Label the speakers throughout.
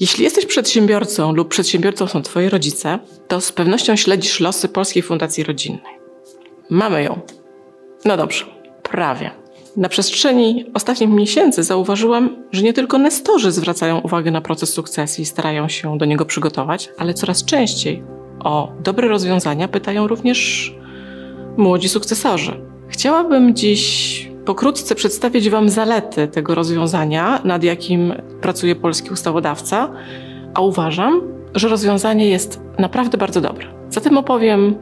Speaker 1: Jeśli jesteś przedsiębiorcą lub przedsiębiorcą są Twoje rodzice, to z pewnością śledzisz losy Polskiej Fundacji Rodzinnej. Mamy ją. No dobrze, prawie. Na przestrzeni ostatnich miesięcy zauważyłam, że nie tylko nestorzy zwracają uwagę na proces sukcesji i starają się do niego przygotować, ale coraz częściej o dobre rozwiązania pytają również młodzi sukcesorzy. Chciałabym dziś pokrótce przedstawić Wam zalety tego rozwiązania, nad jakim pracuje polski ustawodawca, a uważam, że rozwiązanie jest naprawdę bardzo dobre. Zatem opowiem,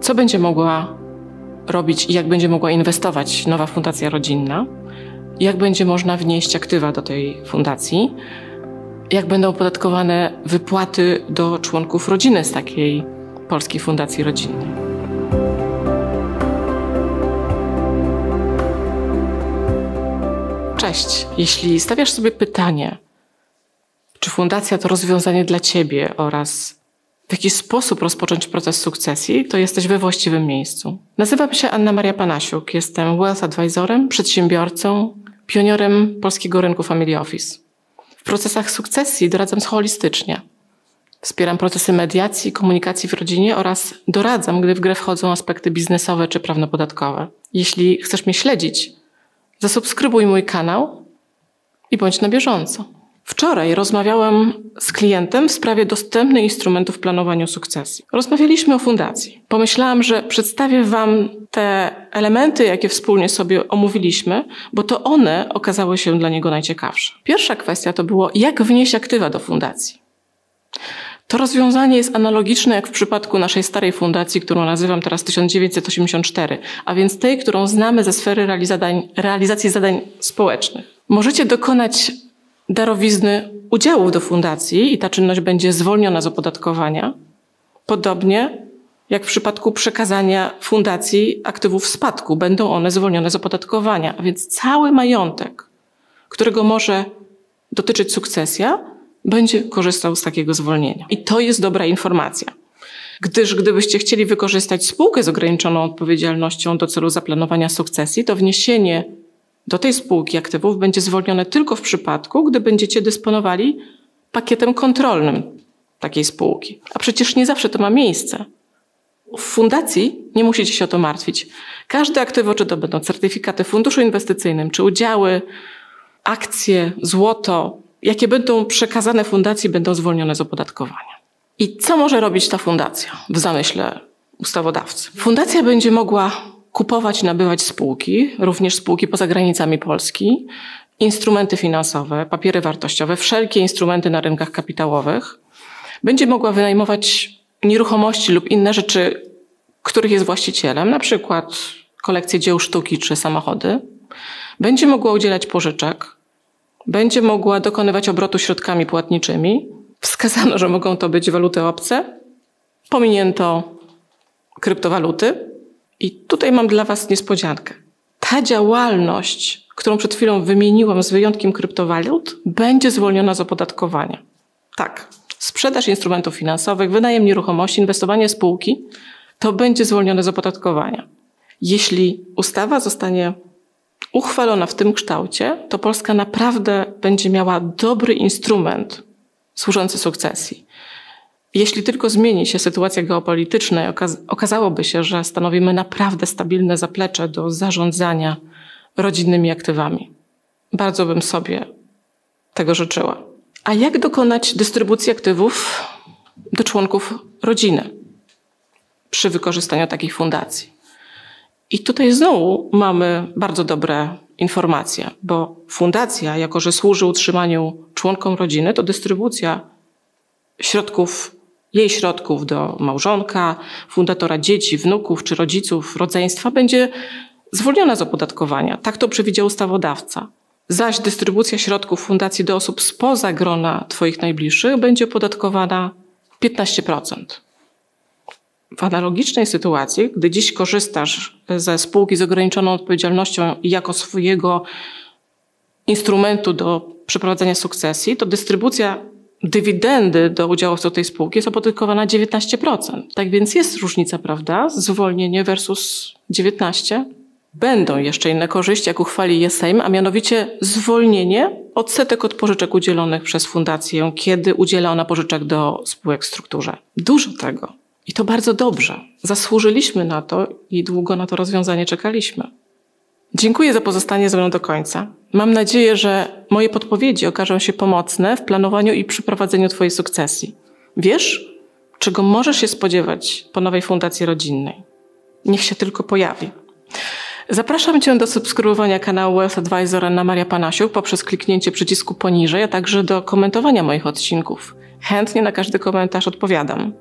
Speaker 1: co będzie mogła robić i jak będzie mogła inwestować nowa fundacja rodzinna, jak będzie można wnieść aktywa do tej fundacji, jak będą opodatkowane wypłaty do członków rodziny z takiej polskiej fundacji rodzinnej. Cześć. Jeśli stawiasz sobie pytanie, czy fundacja to rozwiązanie dla ciebie oraz w jaki sposób rozpocząć proces sukcesji, to jesteś we właściwym miejscu. Nazywam się Anna Maria Panasiuk, jestem wealth advisorem, przedsiębiorcą, pionierem polskiego rynku Family Office. W procesach sukcesji doradzam holistycznie. Wspieram procesy mediacji i komunikacji w rodzinie oraz doradzam, gdy w grę wchodzą aspekty biznesowe czy prawnopodatkowe. Jeśli chcesz mnie śledzić, Zasubskrybuj mój kanał i bądź na bieżąco. Wczoraj rozmawiałam z klientem w sprawie dostępnych instrumentów planowania sukcesji. Rozmawialiśmy o fundacji. Pomyślałam, że przedstawię Wam te elementy, jakie wspólnie sobie omówiliśmy, bo to one okazały się dla niego najciekawsze. Pierwsza kwestia to było, jak wnieść aktywa do fundacji. To rozwiązanie jest analogiczne jak w przypadku naszej starej fundacji, którą nazywam teraz 1984, a więc tej, którą znamy ze sfery realizacji zadań społecznych. Możecie dokonać darowizny udziałów do fundacji i ta czynność będzie zwolniona z opodatkowania. Podobnie jak w przypadku przekazania fundacji aktywów spadku, będą one zwolnione z opodatkowania. A więc cały majątek, którego może dotyczyć sukcesja, będzie korzystał z takiego zwolnienia. I to jest dobra informacja. Gdyż gdybyście chcieli wykorzystać spółkę z ograniczoną odpowiedzialnością do celu zaplanowania sukcesji, to wniesienie do tej spółki aktywów będzie zwolnione tylko w przypadku, gdy będziecie dysponowali pakietem kontrolnym takiej spółki. A przecież nie zawsze to ma miejsce. W fundacji nie musicie się o to martwić. Każde aktywo, czy to będą certyfikaty funduszu inwestycyjnym, czy udziały, akcje, złoto, jakie będą przekazane fundacji, będą zwolnione z opodatkowania. I co może robić ta fundacja w zamyśle ustawodawcy? Fundacja będzie mogła kupować nabywać spółki, również spółki poza granicami Polski, instrumenty finansowe, papiery wartościowe, wszelkie instrumenty na rynkach kapitałowych. Będzie mogła wynajmować nieruchomości lub inne rzeczy, których jest właścicielem, na przykład kolekcje dzieł sztuki czy samochody. Będzie mogła udzielać pożyczek, będzie mogła dokonywać obrotu środkami płatniczymi. Wskazano, że mogą to być waluty obce. Pominięto kryptowaluty. I tutaj mam dla Was niespodziankę. Ta działalność, którą przed chwilą wymieniłam z wyjątkiem kryptowalut, będzie zwolniona z opodatkowania. Tak, sprzedaż instrumentów finansowych, wynajem nieruchomości, inwestowanie spółki, to będzie zwolnione z opodatkowania. Jeśli ustawa zostanie uchwalona w tym kształcie, to Polska naprawdę będzie miała dobry instrument służący sukcesji. Jeśli tylko zmieni się sytuacja geopolityczna i okazałoby się, że stanowimy naprawdę stabilne zaplecze do zarządzania rodzinnymi aktywami. Bardzo bym sobie tego życzyła. A jak dokonać dystrybucji aktywów do członków rodziny przy wykorzystaniu takich fundacji? I tutaj znowu mamy bardzo dobre informacje, bo fundacja, jako że służy utrzymaniu członkom rodziny, to dystrybucja środków, jej środków do małżonka, fundatora dzieci, wnuków czy rodziców, rodzeństwa będzie zwolniona z opodatkowania. Tak to przewidział ustawodawca. Zaś dystrybucja środków fundacji do osób spoza grona Twoich najbliższych będzie opodatkowana 15% w analogicznej sytuacji, gdy dziś korzystasz ze spółki z ograniczoną odpowiedzialnością jako swojego instrumentu do przeprowadzenia sukcesji, to dystrybucja dywidendy do udziałowców tej spółki jest opodatkowana 19%. Tak więc jest różnica, prawda? Zwolnienie versus 19. Będą jeszcze inne korzyści, jak uchwali je Sejm, a mianowicie zwolnienie odsetek od pożyczek udzielonych przez fundację, kiedy udziela ona pożyczek do spółek w strukturze. Dużo tego. I to bardzo dobrze. Zasłużyliśmy na to i długo na to rozwiązanie czekaliśmy. Dziękuję za pozostanie ze mną do końca. Mam nadzieję, że moje podpowiedzi okażą się pomocne w planowaniu i przeprowadzeniu Twojej sukcesji. Wiesz, czego możesz się spodziewać po nowej fundacji rodzinnej. Niech się tylko pojawi. Zapraszam Cię do subskrybowania kanału Wealth Advisor Anna Maria Panasiuk poprzez kliknięcie przycisku poniżej, a także do komentowania moich odcinków. Chętnie na każdy komentarz odpowiadam.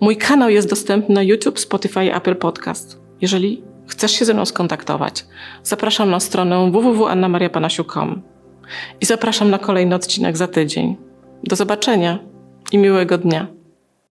Speaker 1: Mój kanał jest dostępny na YouTube, Spotify Apple Podcast. Jeżeli chcesz się ze mną skontaktować, zapraszam na stronę www.annamariapanasiuk.com i zapraszam na kolejny odcinek za tydzień. Do zobaczenia i miłego dnia.